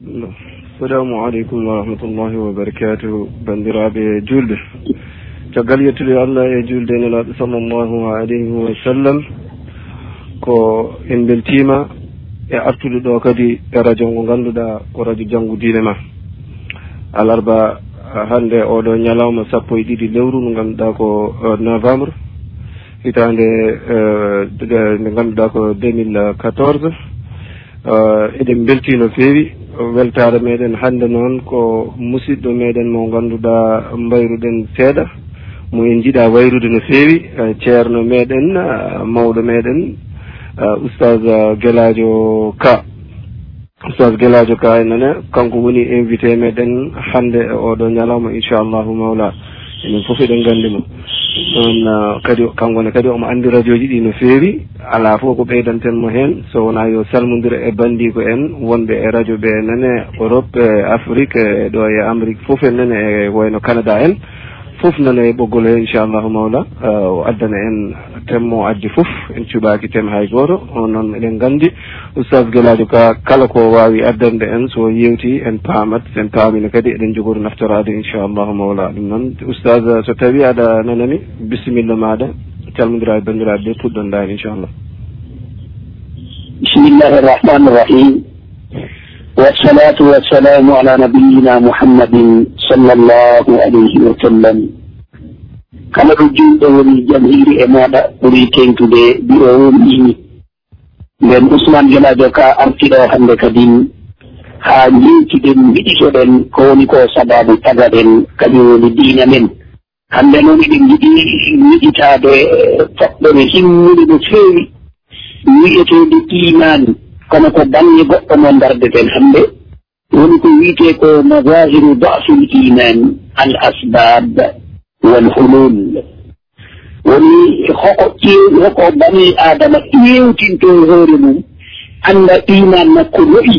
assalamu aleykum wa rahmatullahi wa barakatuhu bandiraɓe julɓe. Caggal yettude allah e julde nelaɗo sallllahu alayhi wa sallam. Ko en beltima e artude ɗo kadi e radio ngo ganduɗa ko radio janggo diine ma. Alarba ah, hande oɗo ñalawma sappo e ɗiɗi lewru mo ganduɗa ko eh, novembre. Hitande eh, nde ganduɗa ko 2014 eh, eɗen belti no feewi. weltare meɗen hannde noon ko musidɗo meɗen mo ganduɗa mbayruɗen seeɗa. Mo en jiiɗa wayrude no feewi e ceerno meɗen e mawɗo meɗen e oustad guelajo ka. Oustad guelajo ka enene kanko woni invité meɗen hannde e oɗo ñalawma inchallahu mawla. enen fof eɗen gandi mo. Noon uh, kadi kankone kadi omo andi radio ji ɗi no feewi. Ala fof ko ɓeydantenmo hen so wona yo salmodira e bandiko en wonɓe e radio ɓe nane europe e afrique e ɗo e amérique fof en nane e wayno canada en. fof nana e ɓoggol he inchallahu mawla. Uh, o addana en temmo addi fof en cuɓaki tem hay goto. On noon eɗen gandi. Oustage gueladio ka kala ko wawi addande en so yewti en paamat sen paamina kadi eɗen jogori naftorade inchallahu mawla. Ɗum noon oustage uh, so tawi aɗa nanani bisimilla maɗa calmodira e bandiraɓe ɓe puɗɗon dani inchallah. Bisimillahi irrahmani irrahim والصلاة والسلام على نبينا محمد صلى الله عليه وسلم. Kala ɗo julɗo woni jam jamhiri e maɗa ɓuri tentude biro woni. Nden ousmane jelajo ka artiɗo hannde kadin haa jewtiden mbiɗitoɗen ko woni ko sababu tagaɗen kañum woni diina men. Hannde noon eɗen jiɗi miɗitaade e toɓɓere himmude no feewi. Wi'eteede iman kono ko bange goɗɗo mo dardeten hannde woni ko wiite ko mazahiru dafil iman al asbab wal hulul. Woni hoko ƴeewi hoko bani adama ƴeewtinto hoore mum annda iman makko lo'i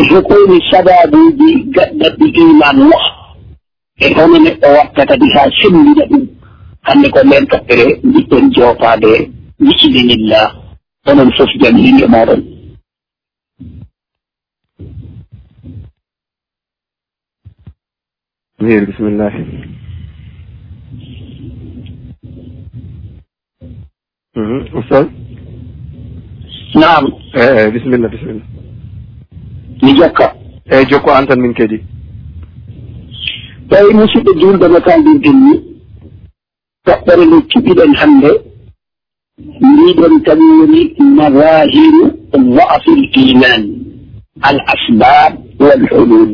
e hokoni sababuji gaɗɗaɗɗi iman loha e hono neɗɗo watta kadi haa sembina ɗum. Hannde ko nden toɓɓere jiɗɗen joofaade biidinillah onon fof jan yimɓe maɗon min bisimillahi mhm, ustad naam. Eh, eh, e bisimilla bisimilla mi jokka. Eyyi jokko an tan min kadi tawi musidɗo julɗo no kaldirɗen ni. Toɓɓere nde cuɓiɗen hannde. mbiɗon kam woni mawahiru da'fu l iman al asbab wal hulul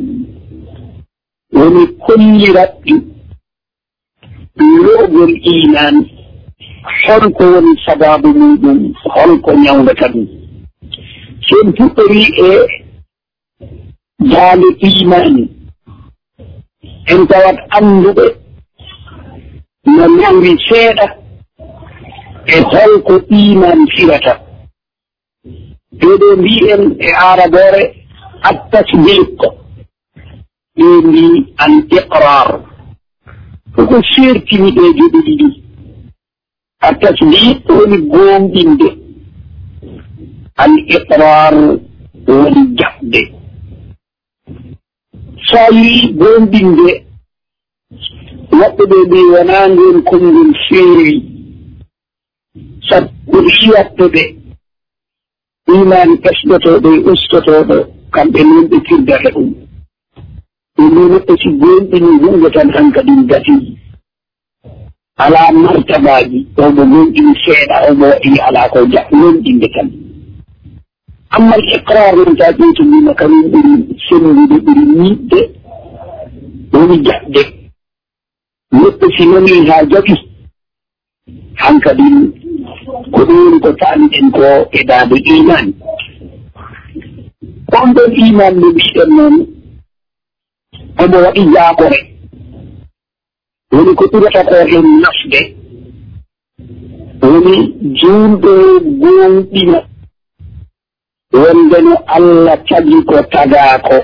woni kolliraɓɓi logol iman holko woni sababu muɗum holko ñawdata ɗum. Sen puɗɗori e daande imani en tawat annduɓe no nawri seeɗa e holko iman firata. Ɓeɗo mbi'en e arabore attasbiq ɓe mbi an iqrar koko sertini ɗe joɗe ɗiɗi. Attasbiq woni gomɗinde al iqrar woni jaɓde. So yi gomɗinde woɓɓe ɓe ɓe wona ngon konngol sab ɓuri hiyattuɓe iman ɓesdotoɗo e ustotoɗo kamɓe noon ɓe firdata ɗum. Ɓe mbi neɗɗo si gonɗini hunde tan han kadi gati. Ala martabaji omo gonɗini seeɗa omo waɗini ala ko ja gonɗinde tan. Amma l iqrar non ta ƴeytinima kañum ɓuri semlude ɓuri niɗde woni jaɓde. Neɗɗo si nani ha jaɓi han kadi ko ɗum ko kaaliɗen ko e daade iman on ɗon iman no mbiɗen noon omo waɗi yaakore. Woni ko ɓurata ko hen nafde. Woni juulɗo gonɗina wonde no allah tagi ko tagaako.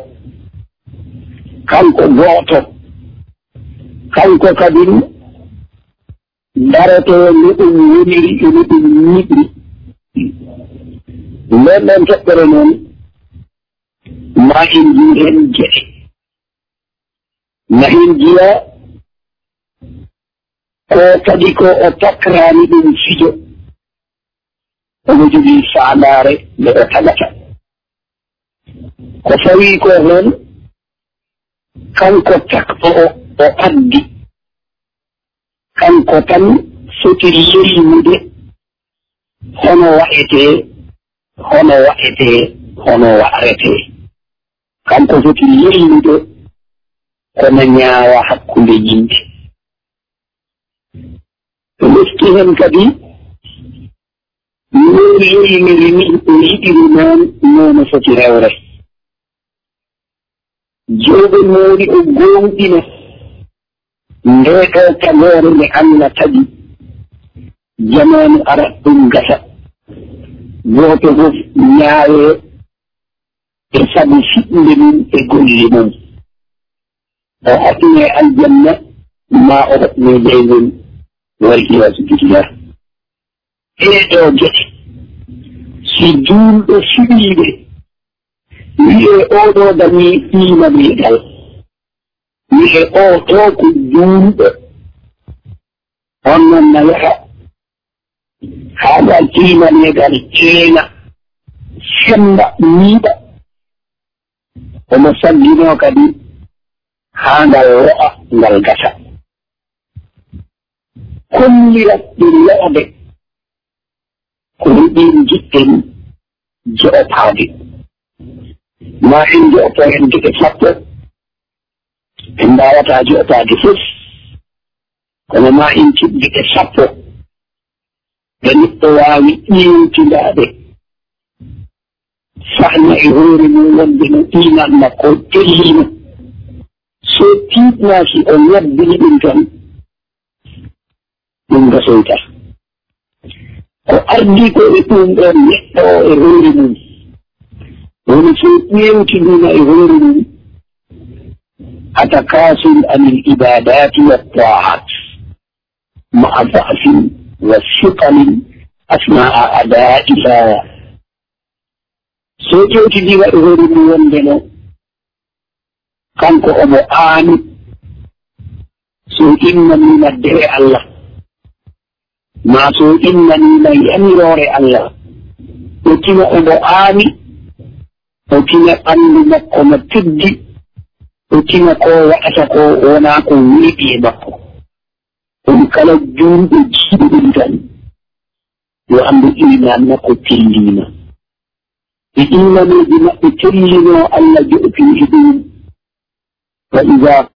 Kanko gooto. Kanko kadin daroto no ɗum woniri e no ɗum yiɗri nden ɗon toɓɓere noon ma en jii hen geɗe ma en jiya ko kadi ko o takrani ɗum fijo omo jogii faandare nde o tagata. Ko fawi ko noon kanko takto o o addi. kanko tan fotiri yerimude hono wa'etee hono wa'etee hono wa'retee kanko fotiri yerimude kono ñaawa hakkunde yimɓe. Ɗo lefti hen kadi noon yerimiri ni o yiɗiri noon nono foti rewre. Joogo moori o gonɗina nde ɗo tagore nde allah tagi jamanu arat ɗum gasa. Goto fof ñaawe e sabu siɗɗinde mum e golle mum. O hotne aljanna ma o hotne leygol walkiyasu bitillah ɗeɗo gete si duulɗo siɗiiɓe wiye oɗo dañi qiima meeɗal. mihe o to ko juulɗo on noon na yaha. Haaɗa timanegal ceena. Semba miiɗa. Omo saggino kadi haa ngal ro'a ngal gasa. Kollirat ɗum lo'ode ko ɗin jiɗɗen jo'otaade ma en jo'oto hen geɗe sappo. en mbawata joɗade fof kono ma en kiɓɗiɗe sappo. Ɓe neɗɗo waawi ƴeewtindaaɓe sahna e hoore mum wonde no iman makko tellino so tiiɗnaaki o yabbini ɗum tan ɗum gasoyta ko ardi ko e ɗum ɗon neɗɗo e hoore mum. Woni so ƴewtiduna e hoore mum atakasun anil ibadati wattaat maa عن العبادات والطاعات مع ضعف وثقل أثناء e hoore دي wonde بيوندنو kanko omo aani so innanima dere allah ma so innanima yamirore allah o tina omo aani o tina ɓanndu makko no teddi o tina ko waɗata ko wona ko weeɓi e makko. Ɗum kala juulɓe jiiɗo ɗum tan. Yo anndu iman makko tellima e imaneji maɓɓe tellino allah joɗotini ɗum. Wa ida